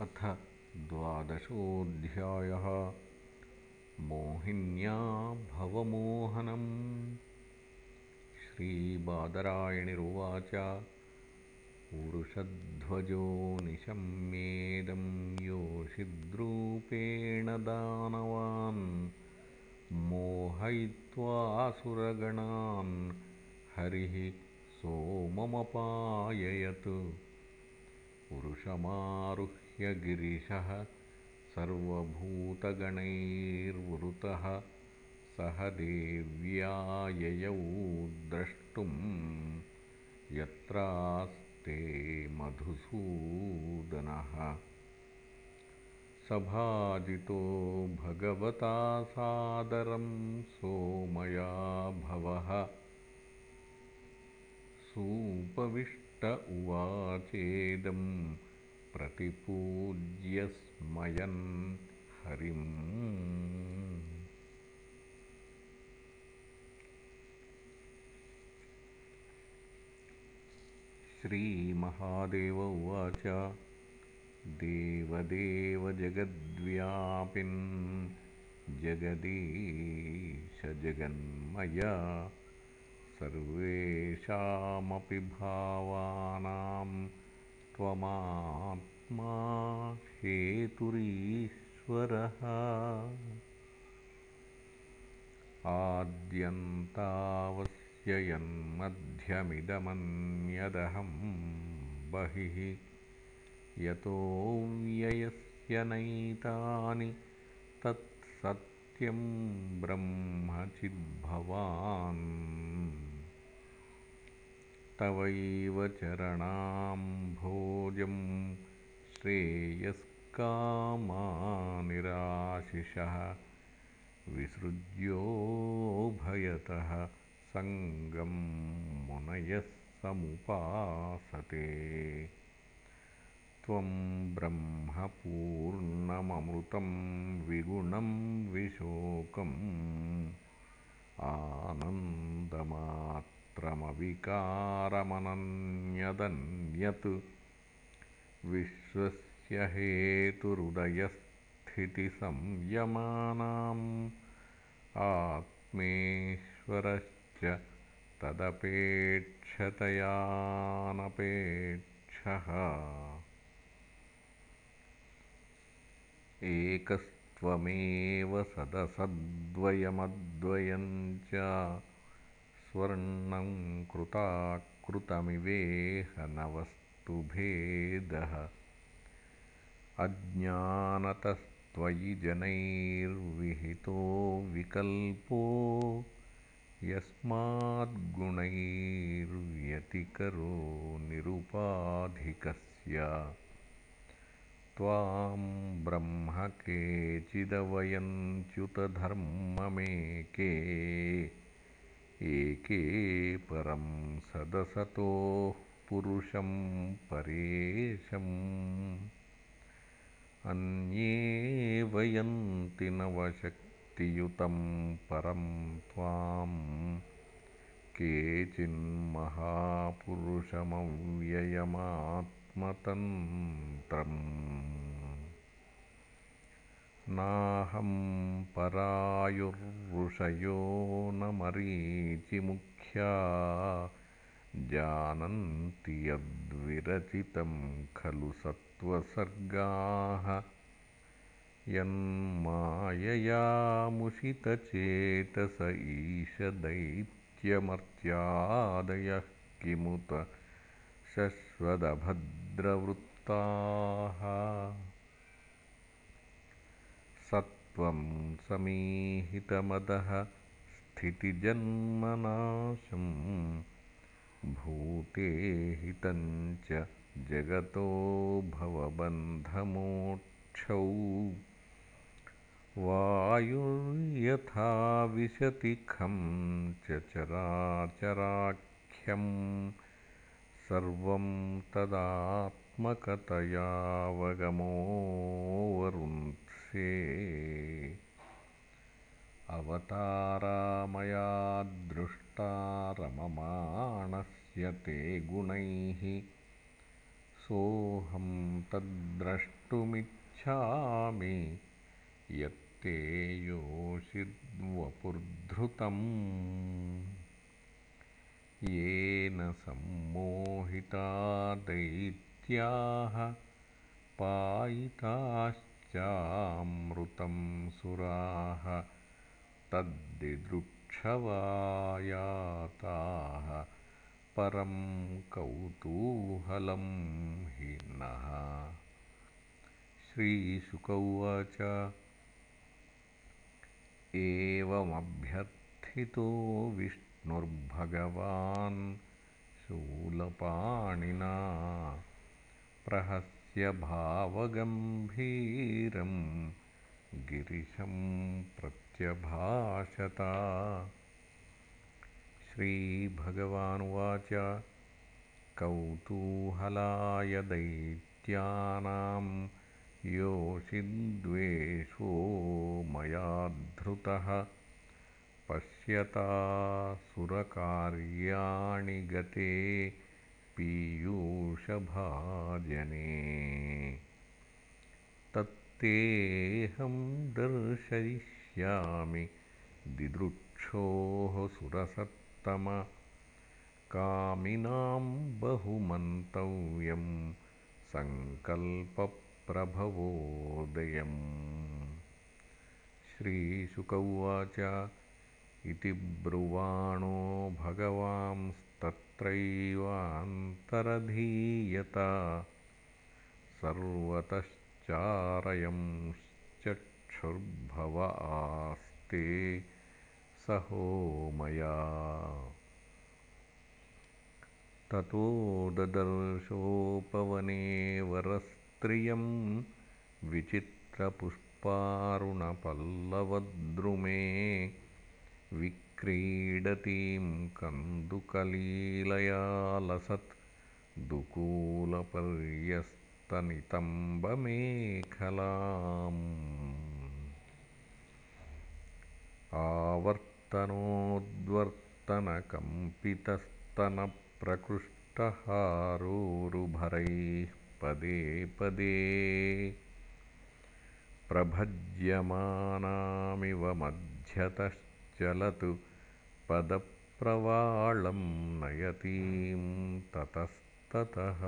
अथ द्वादशोऽध्यायः मोहिन्या भवमोहनम्। श्रीबादरायणिरुवाच पुरुषध्वजो निशम्येदं योषिद्रूपेण दानवान् मोहयित्वासुरगणान् हरिः सोममपाययत्। पुरुषमारुह्य गिरिशः सर्वभूतगणैर्वृतः सह देव्या ययौ द्रष्टुं यत्रास्ते मधुसूदनः। सभाजितो भगवता सादरं सोमया भवः। सूपविष्ट उवाचेदं प्रतिपूज्य स्मयन् हरिम्। श्रीमहादेव उवाच। देवदेव जगद्व्यापिन्। जगदीश जगन्मया। सर्वेषामपि भावानां त्वमात्मा हेतुरीश्वरः आद्यन्तावस्ययन्मध्यमिदमन्यदहं बहिः। यतोऽव्ययस्य नैतानि तत्सत्यं ब्रह्मचिद्भवान् तवैव चरणाम्भोजं श्रेयस्कामानिराशिषः विसृज्योभयतः सङ्गं मुनयः समुपासते। त्वं ब्रह्मपूर्णममृतं विगुणं विशोकम् आनन्दमात् त्रमविकारमनन्यदन्यत् विश्वस्य हेतुरुदयस्थितिसंयमानाम् आत्मेश्वरश्च तदपेक्षतयानपेक्षः। एकस्त्वमेव सदसद्वयमद्वयं च स्वर्णं कृताकृतमिवेह न वस्तुभेदः अज्ञानतस्त्वयि जनैर्विहितो विकल्पो यस्माद्गुणैर्व्यतिकरो निरुपाधिकस्य। त्वां ब्रह्म केचिदवयन्त्युतधर्ममेके एके परं सदसतोः पुरुषं परेशम्। अन्ये वयन्ति नवशक्तियुतं परं त्वां। केचिन्महापुरुषमव्ययमात्मतन्त्रम् नाहं परायुर्ऋषयो न मरीचिमुख्या जानन्ति यद्विरचितं खलु सत्त्वसर्गाः। यन्माययामुषितचेतस ईशदैत्यमर्त्यादयः किमुत शश्वदभद्रवृत्ताः सत्त्वं समीहितमदः स्थितिजन्मनाशं। भूते हितं च जगतो भवबन्धमोक्षौ। वायुर्यथा विशति खं च चराचराख्यं सर्वं तदात्मकतयावगमोऽवरुन्त्से अवतारा मया दृष्टा रममाणस्य ते गुणैः। सोऽहं तद्द्रष्टुमिच्छामि यत्ते योषिद्वपुर्धृतम्। येन सम्मोहिता दैत्याः पायिताश्चामृतं सुराः तद्दिदृक्षवायाताः परं कौतूहलं हि नः। श्रीशुक उवाच। एवमभ्यर्थितो विष्णुर्भगवान् शूलपाणिना प्रहस्य भावगम्भीरं गिरिशं प्रत्यभाषत। श्रीभगवानुवाच कौतूहलाय दैत्यानां योषिद्वेषो मया धृतः। पश्यतासुरकार्याणि गते पीयूषभाजने तत्तेऽहं दर्शयिष्यामि दिदृक्षोः सुरसत्तमकामिनां बहुमन्तव्यं सङ्कल्पप्रभवोदयम्। श्रीशुक उवाच इति ब्रुवाणो भगवांस्तत्रैवान्तरधीयत सर्वतश्चारयंश्चक्षुर्भव आस्ते सहोमया। ततो ददर्शोपवने वरस्त्रियं विचित्रपुष्पारुणपल्लवद्रुमे विक्रीडतीं कन्दुकलीलया लसत् दुकूलपर्यस्तनितम्बमेखलाम्। आवर्तनोद्वर्तनकम्पितस्तनप्रकृष्टहारोरुभरैः पदे पदे प्रभज्यमानामिव मध्यतश्चलतु पदप्रवाळं नयतीं ततस्ततः।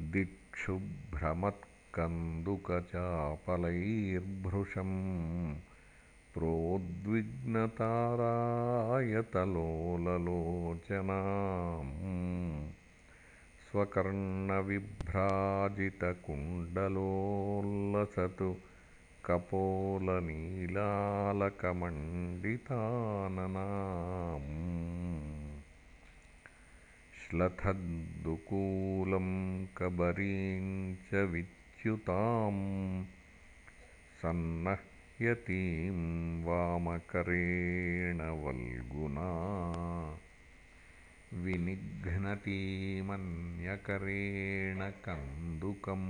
दिक्षुभ्रमत्कन्दुकचापलैर्भृशं प्रोद्विग्नतारायतलोललोचनाम् स्वकर्णविभ्राजितकुण्डलोल्लसतु कपोलनीलालकमण्डिताननाम् श्लथद्दुकूलं कबरीं च विच्युतां सन्नह्यतीं वामकरेण वल्गुना विनिघ्नतीमन्यकरेण कन्दुकं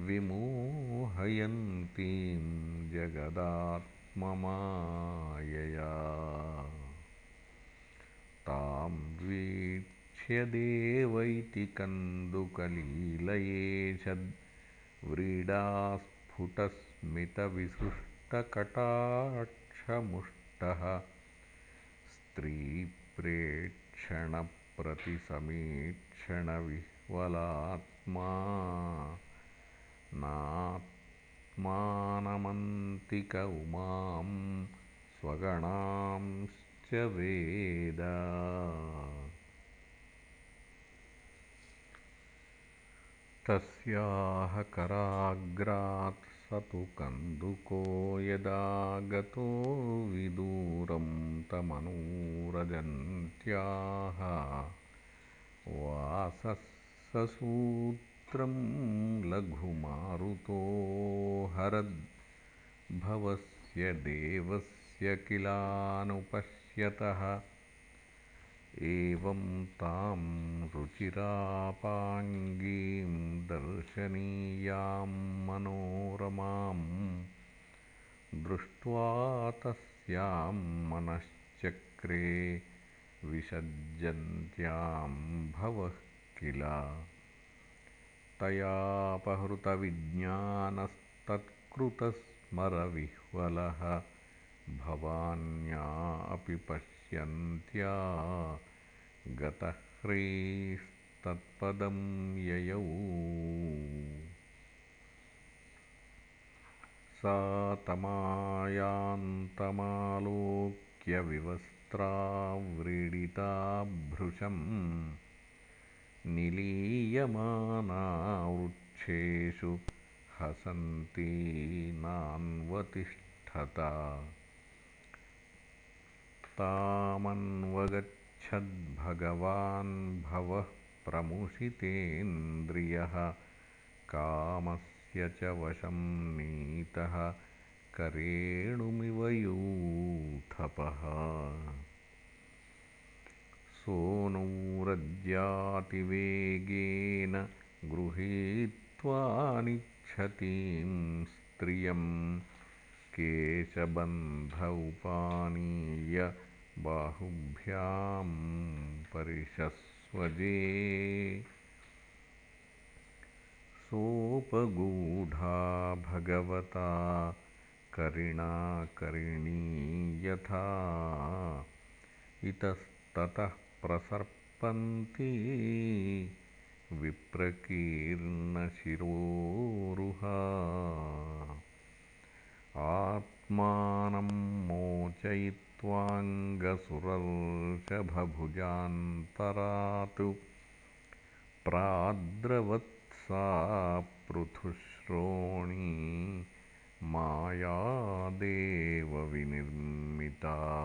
विमोहयन्तीं जगदात्ममायया। तां वीक्ष्य देव इति कन्दुकलीलये स्त्रीप्रेक्षणप्रतिसमीक्षणविह्वलात्मा नात्मानमन्तिक उमां स्वगणांश्च वेद। तस्याः कराग्रात् स तु कन्दुको यदा गतो विदूरं तमनुरजन्त्याः। वासः ससूत्रं लघुमारुतो हरद्भवस्य देवस्य किलानुपश्यतः। एवं तां रुचिरापाङ्गीं दर्शनीयां मनोरमां दृष्ट्वा तस्यां मनश्चक्रे विसज्जन्त्यां भवः किल तयापहृतविज्ञानस्तत्कृतस्मरविह्वलः भवान्या अपि पश्यन्त्या। गतह्रीस्तत्पदं ययौ। सा तमायान्तमालोक्यविवस्त्राव्रीडिता भृशम् निलीयमाना वृक्षेषु हसन्ती नान्वतिष्ठत। तामन्वगच्छद्भगवान् भवः प्रमुषितेन्द्रियः कामस्य च वशं नीतः करेणुमिव यूथपः सोऽनौरज्यातिवेगेन गृहीत्वानिच्छतीं स्त्रियं केशबन्ध उपानीय बाहुभ्यां परिषस्वजे सोपगूढा भगवता करिणा करिणी यथा इतस्ततः प्रसर्पन्ती विप्रकीर्णशिरोरुहा। आत्मानं मोचयित्वाङ्गसुरर्षभभुजान्तरात्। प्राद्रवत्सा पृथुश्रोणी मायादेवविनिर्मिता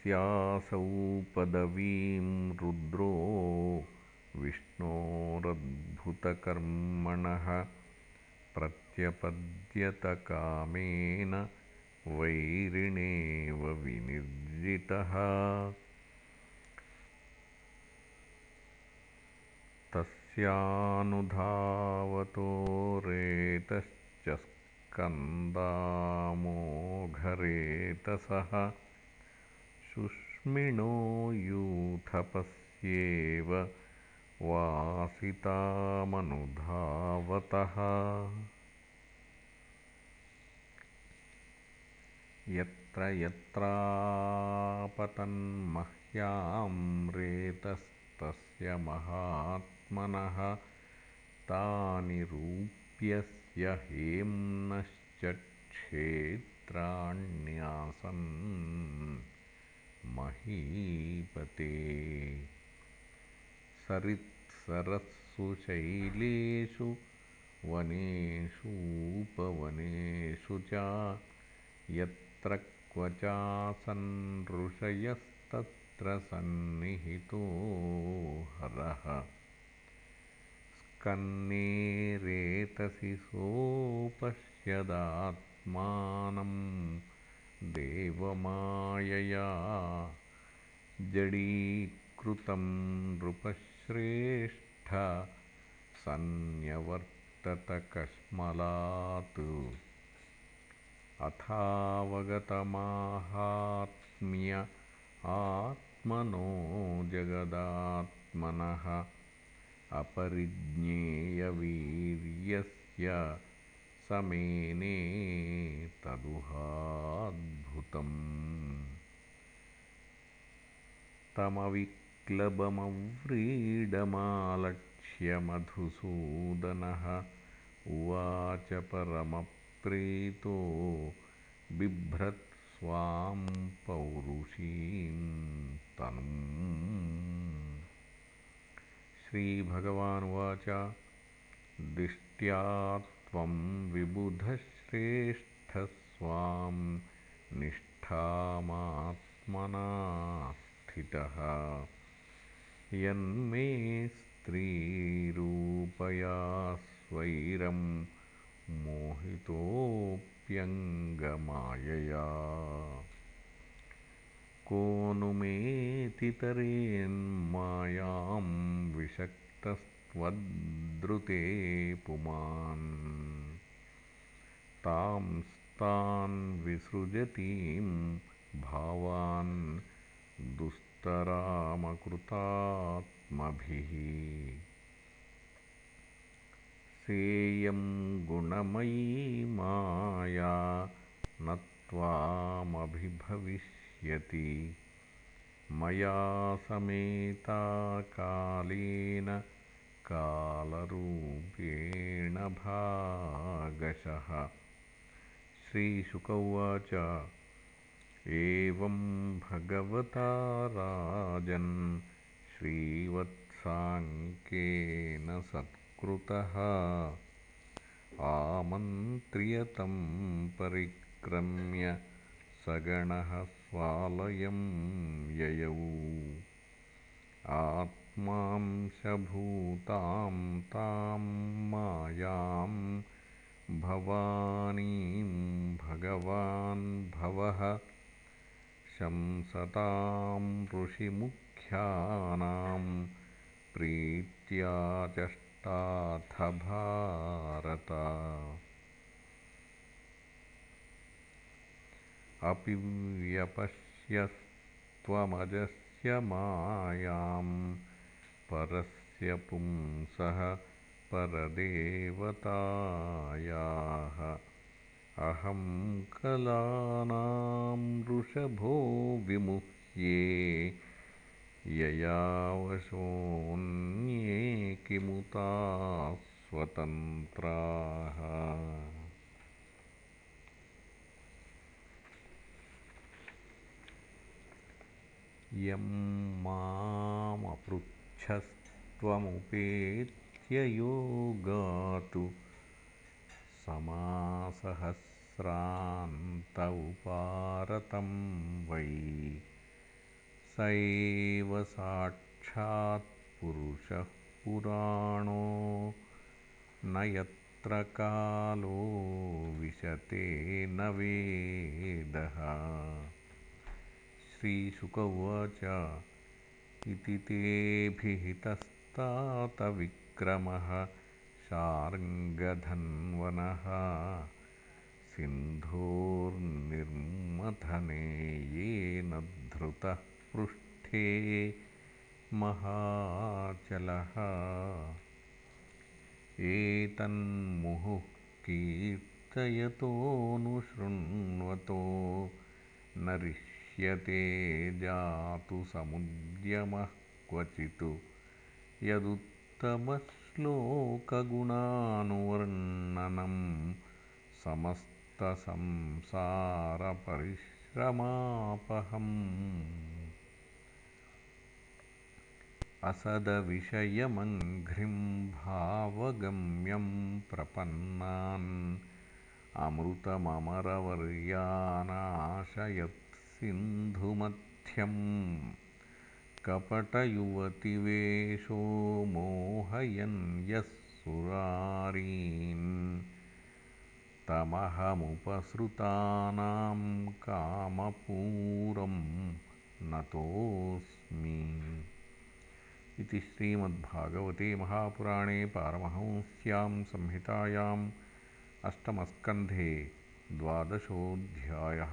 तस्यासौ पदवीं रुद्रो विष्णोरद्भुतकर्मणः प्रत्यपद्यतकामेन वैरिणेव विनिर्जितः। तस्यानुधावतो रेतश्च स्कन्दामोघरेतसः शुष्मिणो यूथपस्येव वासितामनुधावतः। यत्र यत्रापतन्मह्यां रेतस्तस्य महात्मनः तानि रूप्यस्य हेम्नश्च क्षेत्राण्यासन् महीपते। सरित्सरस्सु शैलेषु वनेषूपवनेषु च यत्र क्वचासन् ऋषयस्तत्र सन्निहितो हरः। स्कन्ने रेतसि सोपश्यदात्मानं देवमायया जडीकृतं नृपश्रेष्ठ सन्न्यवर्तत कश्मलात् अथावगतमाहात्म्य आत्मनो जगदात्मनः अपरिज्ञेयवीर्यस्य स मेने तदुहाद्भुतम्। तमविक्लबमव्रीडमालक्ष्य मधुसूदनः उवाच परमप्रीतो बिभ्रत्स्वां पौरुषीं तनुम्। श्रीभगवानुवाच। दिष्ट्या त्वं विबुधश्रेष्ठस्वां निष्ठामात्मना स्थितः यन्मे स्त्रीरूपया स्वैरं मोहितोऽप्यङ्गमायया। को नु मेऽतितरेन्मायां विषक्तस्त्वद्रुते पुमान्। तांस्तान् विसृजतीं भावान् दुस्त युक्तरामकृतात्मभिः सेयं गुणमयी माया न त्वामभिभविष्यति। मया समेता कालेन कालरूपेण भागशः। श्रीशुक उवाच एवं भगवता राजन् श्रीवत्साङ्केन सत्कृतः। आमन्त्र्यतं परिक्रम्य सगणः स्वालयं ययौ आत्मांशभूतां तां मायां भवानीं भगवान् भवः शंसतां ऋषिमुख्यानां प्रीत्या चष्टाथ भारत। अपि व्यपश्यस्त्वमजस्य मायां परस्य पुंसः परदेवतायाः। अहं कलानां वृषभो विमुह्ये ययावशोऽन्ये किमुताः स्वतन्त्राः। यं मामपृच्छस्त्वमुपेत्य योगातु समासहस्रान्त उपारतं वै। स एव साक्षात्पुरुषः पुराणो न यत्र कालो विशते न वेदः। श्रीशुक उवाच इति तेऽभिहितस्तात विक्रमः शार्ङ्गधन्वनः सिन्धोर्निर्मथने येन धृतः पृष्ठे महाचलः। एतन्मुहुः कीर्तयतोऽनुशृण्वतो न रिष्यते जातु समुद्यमः क्वचित्। यदुत्तमश्लोकगुणानुवर्णनं समस्तसंसारपरिश्रमापहम्। असदविषयमङ्घ्रिं भावगम्यं प्रपन्नान् अमृतममरवर्यानाशयत्सिन्धुमथ्यम् कपटयुवतिवेषो मोहयन् यः सुरारीन् तमहमुपसृतानां कामपूरं नतोऽस्मि। इति श्रीमद्भागवते महापुराणे पारमहंस्यां संहितायाम् अष्टमस्कन्धे द्वादशोऽध्यायः